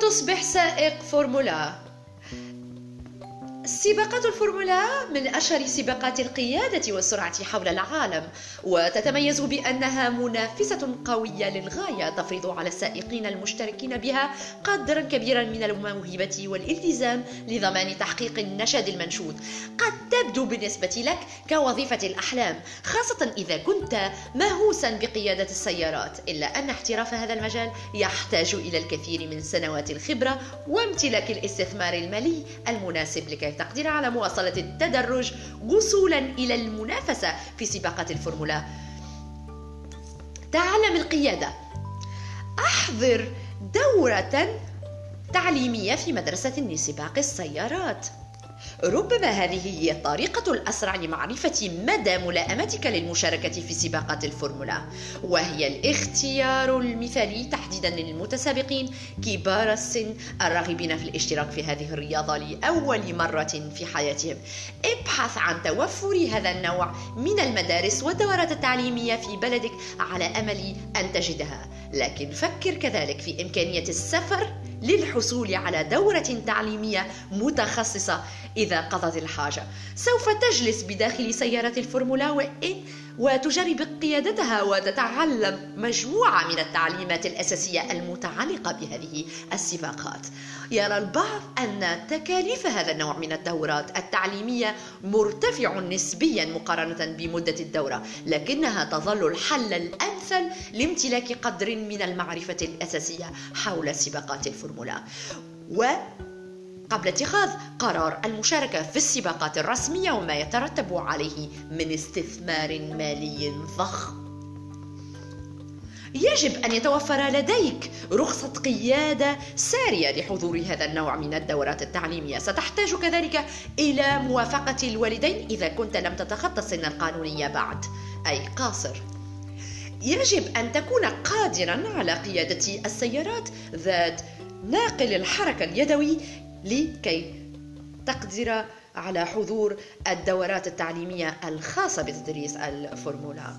تصبح سائق فورمولا. سباقات الفورمولا من أشهر سباقات القيادة والسرعة حول العالم وتتميز بأنها منافسة قوية للغاية تفرض على السائقين المشتركين بها قدرا كبيرا من الموهبة والالتزام لضمان تحقيق النجاح المنشود. قد تبدو بالنسبة لك كوظيفة الأحلام خاصة إذا كنت مهووسا بقيادة السيارات إلا أن احتراف هذا المجال يحتاج إلى الكثير من سنوات الخبرة وامتلاك الاستثمار المالي المناسب لكي تقدر على مواصلة التدرج وصولا إلى المنافسة في سباقات الفورمولا. تعلم القيادة. أحضر دورة تعليمية في مدرسة لسباق السيارات. ربما هذه هي الطريقة الأسرع لمعرفة مدى ملائمتك للمشاركة في سباقات الفورمولا وهي الاختيار المثالي تحديدا للمتسابقين كبار السن الراغبين في الاشتراك في هذه الرياضة لأول مرة في حياتهم. ابحث عن توفر هذا النوع من المدارس والدورات التعليمية في بلدك على أمل أن تجدها لكن فكر كذلك في إمكانية السفر للحصول على دورة تعليمية متخصصة إذا قضت الحاجة. سوف تجلس بداخل سيارة الفورمولا وإن وتجرب قيادتها وتتعلم مجموعة من التعليمات الأساسية المتعلقة بهذه السباقات. يرى البعض أن تكاليف هذا النوع من الدورات التعليمية مرتفع نسبيا مقارنة بمدة الدورة لكنها تظل الحل الأمثل لامتلاك قدر من المعرفة الأساسية حول سباقات الفورمولا. و قبل اتخاذ قرار المشاركة في السباقات الرسمية وما يترتب عليه من استثمار مالي ضخم. يجب أن يتوفر لديك رخصة قيادة سارية لحضور هذا النوع من الدورات التعليمية. ستحتاج كذلك إلى موافقة الوالدين إذا كنت لم تتخطى السن القانونية بعد. أي قاصر. يجب أن تكون قادرا على قيادة السيارات ذات ناقل الحركة اليدوي لكي تقدر على حضور الدورات التعليمية الخاصة بتدريس الفورمولا.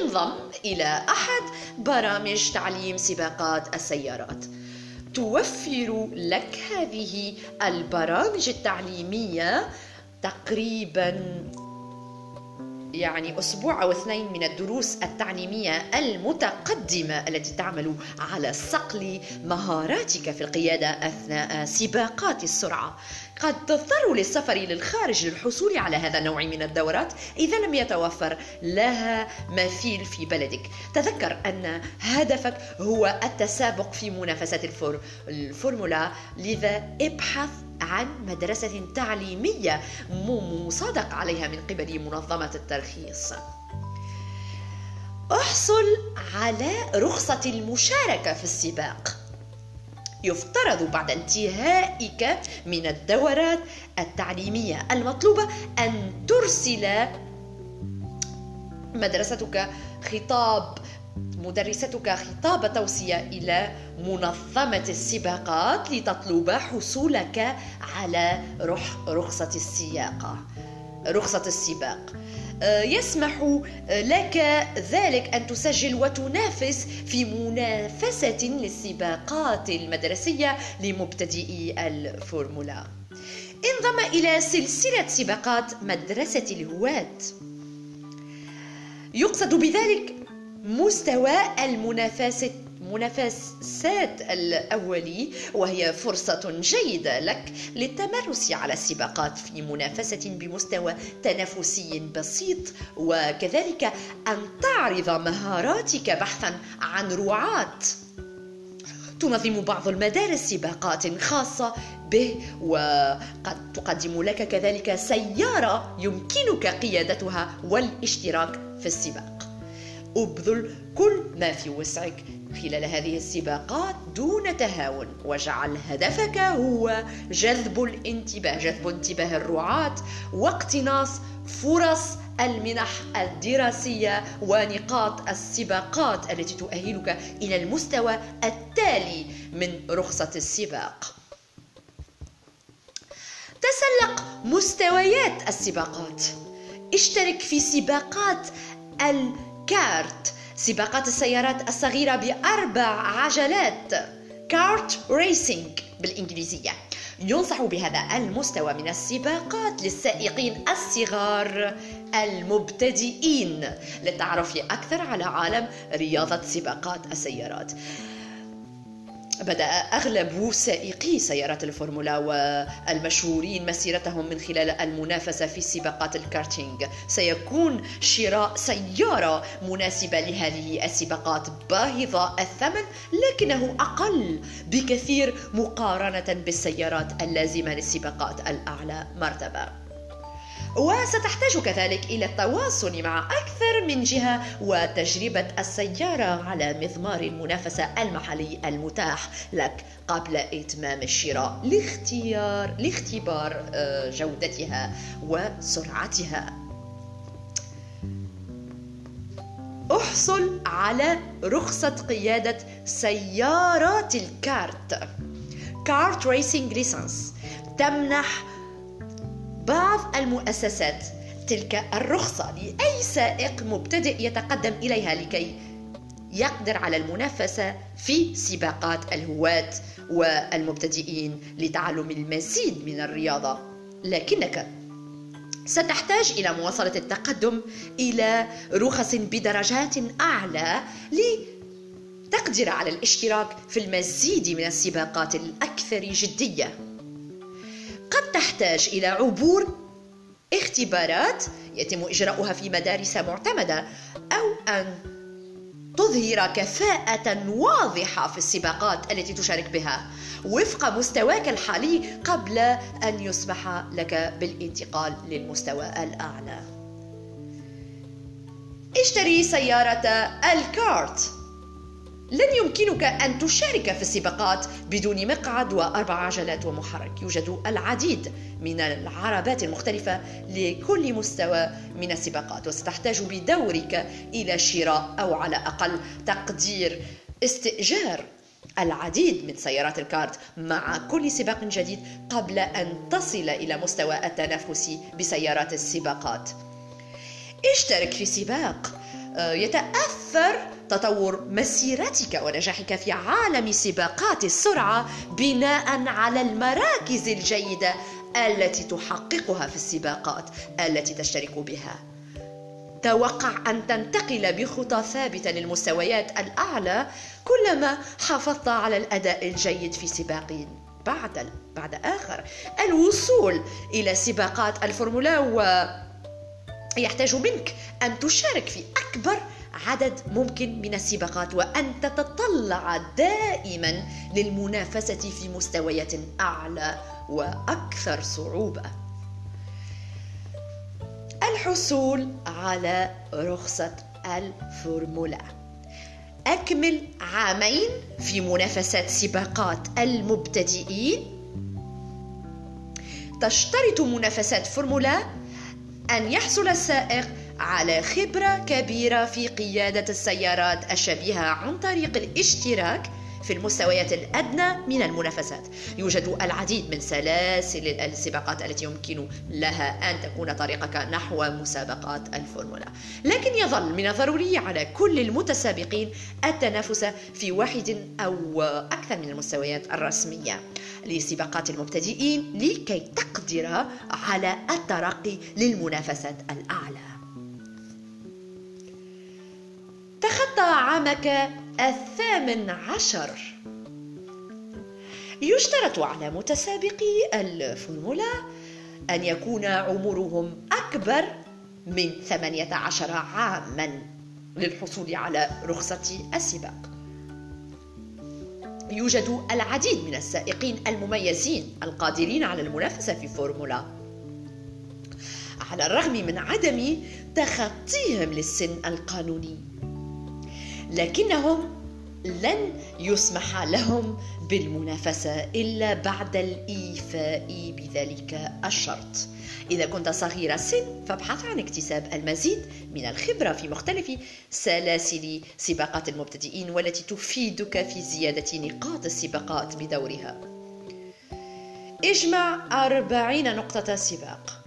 انضم إلى أحد برامج تعليم سباقات السيارات. توفر لك هذه البرامج التعليمية تقريبا يعني أسبوع أو اثنين من الدروس التعليمية المتقدمة التي تعمل على صقل مهاراتك في القيادة أثناء سباقات السرعة. قد تضطر للسفر للخارج للحصول على هذا النوع من الدورات إذا لم يتوفر لها مثيل في بلدك. تذكر أن هدفك هو التسابق في منافسات الفورمولا لذا ابحث عن مدرسة تعليمية مصادق عليها من قبل منظمة الترخيص. احصل على رخصة المشاركة في السباق. يفترض بعد انتهائك من الدورات التعليمية المطلوبة أن ترسل مدرستك خطاب مدرستك خطاب توصية إلى منظمة السباقات لتطلب حصولك على رخصة السياقة. رخصة السباق. آه، يسمح لك ذلك أن تسجل وتنافس في منافسة للسباقات المدرسية لمبتدئي الفورمولا. انضم إلى سلسلة سباقات مدرسة الهواة. يقصد بذلك مستوى المنافسة منافسات الأولي وهي فرصة جيدة لك للتمرس على السباقات في منافسة بمستوى تنافسي بسيط وكذلك أن تعرض مهاراتك بحثا عن رعاة. تنظم بعض المدارس سباقات خاصة به وقد تقدم لك كذلك سيارة يمكنك قيادتها والاشتراك في السباق. أبذل كل ما في وسعك خلال هذه السباقات دون تهاون. واجعل هدفك هو جذب الانتباه جذب انتباه الرعاة واقتناص فرص المنح الدراسية ونقاط السباقات التي تؤهلك إلى المستوى التالي من رخصة السباق. تسلق مستويات السباقات. اشترك في سباقات الكارت سباقات السيارات الصغيرة بأربع عجلات. Kart Racing بالإنجليزية. ينصح بهذا المستوى من السباقات للسائقين الصغار المبتدئين. للتعرف أكثر على عالم رياضة سباقات السيارات. بدأ أغلب سائقي سيارات الفورمولا والمشهورين مسيرتهم من خلال المنافسة في سباقات الكارتينج سيكون شراء سيارة مناسبة لهذه السباقات باهظة الثمن لكنه أقل بكثير مقارنة بالسيارات اللازمة للسباقات الأعلى. مرتبة. وستحتاج كذلك إلى التواصل مع أكثر من جهة وتجربة السيارة على مضمار المنافسة المحلي المتاح لك قبل إتمام الشراء لاختيار لاختبار آه، جودتها وسرعتها. أحصل على رخصة قيادة سيارات الكارت. Kart Racing License تمنح بعض المؤسسات تلك الرخصة لأي سائق مبتدئ يتقدم إليها لكي يقدر على المنافسة في سباقات الهواة والمبتدئين لتعلم المزيد من الرياضة. لكنك ستحتاج إلى مواصلة التقدم إلى رخص بدرجات أعلى لتقدر على الاشتراك في المزيد من السباقات الأكثر جدية. قد تحتاج إلى عبور اختبارات يتم إجراؤها في مدارس معتمدة أو أن تظهر كفاءة واضحة في السباقات التي تشارك بها وفق مستواك الحالي قبل أن يسمح لك بالانتقال للمستوى الأعلى. اشتري سيارة الكارت لن يمكنك أن تشارك في السباقات بدون مقعد وأربع عجلات ومحرك. يوجد العديد من العربات المختلفة لكل مستوى من السباقات وستحتاج بدورك إلى شراء أو على أقل تقدير استئجار العديد من سيارات الكارت مع كل سباق جديد قبل أن تصل إلى مستوى التنافس بسيارات السباقات. اشترك في سباق آه، يتأثر تطور مسيرتك ونجاحك في عالم سباقات السرعة بناء على المراكز الجيدة التي تحققها في السباقات التي تشترك بها. توقع أن تنتقل بخطى ثابتة للمستويات الأعلى كلما حافظت على الأداء الجيد في سباق بعد بعد آخر. الوصول إلى سباقات الفورمولا و يحتاج منك أن تشارك في أكبر عدد ممكن من السباقات وأن تتطلع دائما للمنافسة في مستويات أعلى وأكثر صعوبة. الحصول على رخصة الفورمولا أكمل عامين في منافسات سباقات المبتدئين تشترط منافسات فورمولا أن يحصل السائق على خبرة كبيرة في قيادة السيارات الشبيهة عن طريق الاشتراك في المستويات الأدنى من المنافسات. يوجد العديد من سلاسل السباقات التي يمكن لها أن تكون طريقك نحو مسابقات الفورمولا. لكن يظل من الضروري على كل المتسابقين التنافس في واحد أو أكثر من المستويات الرسمية. لسباقات المبتدئين لكي تقدر على الترقي للمنافسات الأعلى. تخطى عامك الثامن عشر. يشترط على متسابقي الفورمولا أن يكون عمرهم أكبر من 18 عاما للحصول على رخصة السباق. يوجد العديد من السائقين المميزين القادرين على المنافسة في فورمولا. على الرغم من عدم تخطيهم للسن القانوني لكنهم لن يسمح لهم بالمنافسة إلا بعد الإيفاء بذلك الشرط. إذا كنت صغير السن فابحث عن اكتساب المزيد من الخبرة في مختلف سلاسل سباقات المبتدئين والتي تفيدك في زيادة نقاط السباقات بدورها. اجمع أربعين نقطة سباق.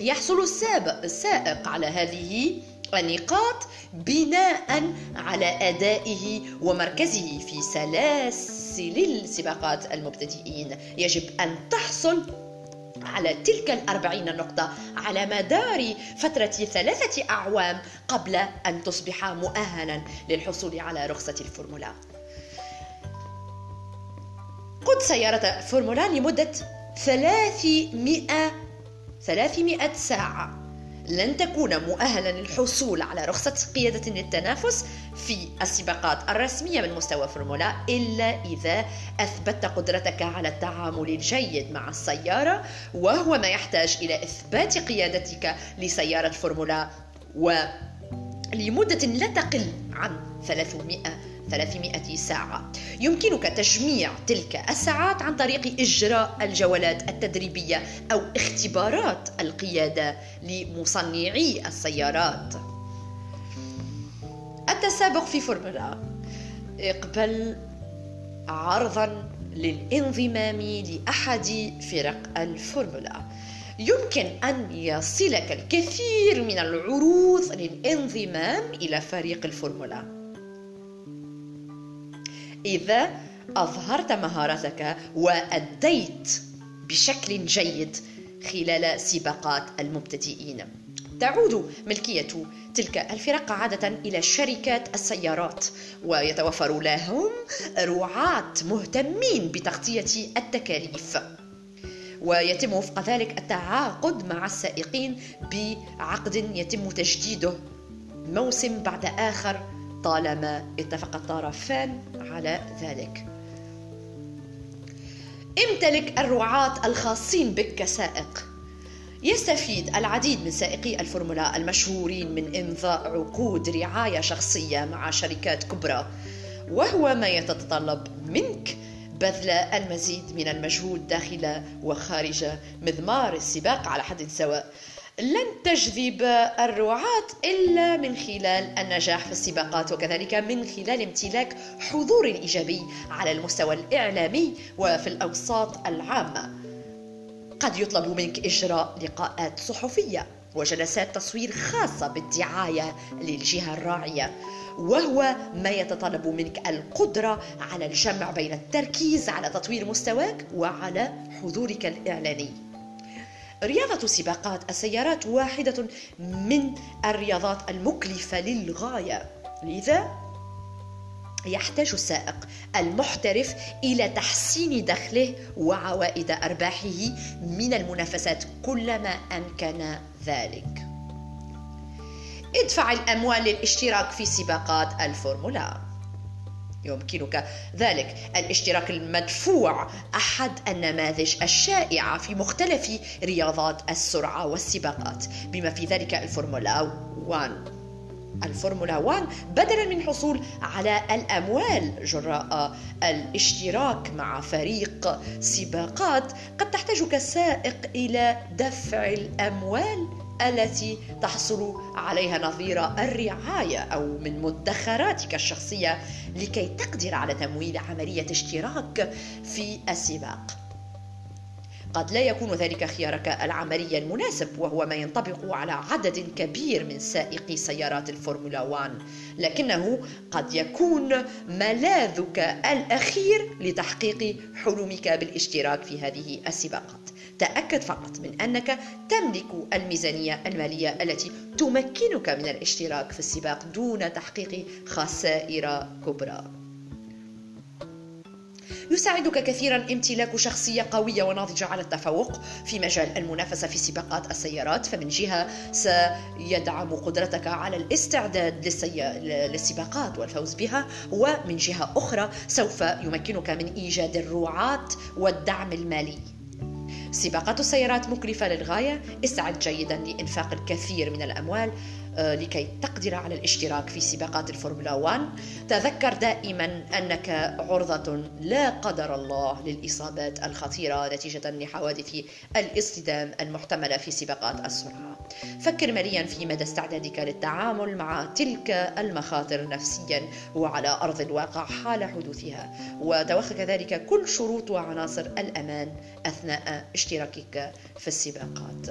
يحصل السابق السائق على هذه النقاط بناء على أدائه ومركزه في سلاسل السباقات المبتدئين. يجب أن تحصل على تلك الأربعين نقطة على مدار فترة ثلاثة أعوام قبل أن تصبح مؤهلا للحصول على رخصة الفورمولا. قد سيارة فورمولا لمدة 300 300 ساعة. لن تكون مؤهلا للحصول على رخصة قيادة للتنافس في السباقات الرسمية من مستوى فورمولا إلا إذا أثبتت قدرتك على التعامل الجيد مع السيارة وهو ما يحتاج إلى إثبات قيادتك لسيارة فورمولا. ولمدة لا تقل عن 300 300 ساعة. يمكنك تجميع تلك الساعات عن طريق إجراء الجولات التدريبية أو اختبارات القيادة لمصنعي السيارات. التسابق في فورمولا. اقبل عرضا للانضمام لأحد فرق الفورمولا. يمكن أن يصلك الكثير من العروض للانضمام إلى فريق الفورمولا. إذا أظهرت مهارتك وأديت بشكل جيد خلال سباقات المبتدئين. تعود ملكية تلك الفرق عادة إلى شركات السيارات ويتوفر لهم رعاة مهتمين بتغطية التكاليف. ويتم وفق ذلك التعاقد مع السائقين بعقد يتم تجديده موسم بعد آخر طالما اتفق الطرفان على ذلك. امتلك الرعاة الخاصين بك كسائق يستفيد العديد من سائقي الفورمولا المشهورين من إمضاء عقود رعاية شخصية مع شركات كبرى. وهو ما يتطلب منك بذل المزيد من المجهود داخل وخارج مضمار السباق على حد سواء. لن تجذب الرعاة إلا من خلال النجاح في السباقات وكذلك من خلال امتلاك حضور إيجابي على المستوى الإعلامي وفي الأوساط العامة. قد يطلب منك إجراء لقاءات صحفية وجلسات تصوير خاصة بالدعاية للجهة الراعية وهو ما يتطلب منك القدرة على الجمع بين التركيز على تطوير مستواك وعلى حضورك الإعلاني. رياضة سباقات السيارات واحدة من الرياضات المكلفة للغاية. لذا يحتاج السائق المحترف إلى تحسين دخله وعوائد أرباحه من المنافسات كلما أمكن ذلك. ادفع الأموال للاشتراك في سباقات الفورمولا. يمكنك ذلك. الاشتراك المدفوع أحد النماذج الشائعة في مختلف رياضات السرعة والسباقات. بما في ذلك الفورمولا 1 الفورمولا 1 بدلا من الحصول على الأموال جراء الاشتراك مع فريق سباقات. قد تحتاج كسائق إلى دفع الأموال التي تحصل عليها نظير الرعاية أو من مدخراتك الشخصية لكي تقدر على تمويل عملية اشتراك في السباق. قد لا يكون ذلك خيارك العملي المناسب وهو ما ينطبق على عدد كبير من سائقي سيارات الفورمولا 1 لكنه قد يكون ملاذك الأخير لتحقيق حلمك بالاشتراك في هذه السباقات. تأكد فقط من أنك تملك الميزانية المالية التي تمكنك من الاشتراك في السباق دون تحقيق خسائر كبرى. يساعدك كثيرا امتلاك شخصية قوية وناضجة على التفوق في مجال المنافسة في سباقات السيارات فمن جهة سيدعم قدرتك على الاستعداد للسباقات والفوز بها ومن جهة أخرى سوف يمكنك من إيجاد الرعاة والدعم المالي. سباقات السيارات مكلفة للغاية. استعد جيدا لإنفاق الكثير من الأموال. لكي تقدر على الاشتراك في سباقات الفورمولا 1 تذكر دائما أنك عرضة لا قدر الله للإصابات الخطيرة نتيجة لحوادث الاصطدام المحتملة في سباقات السرعة. فكر مليا في مدى استعدادك للتعامل مع تلك المخاطر نفسيا وعلى أرض الواقع حال حدوثها. وتوخى كذلك كل شروط وعناصر الأمان أثناء اشتراكك في السباقات.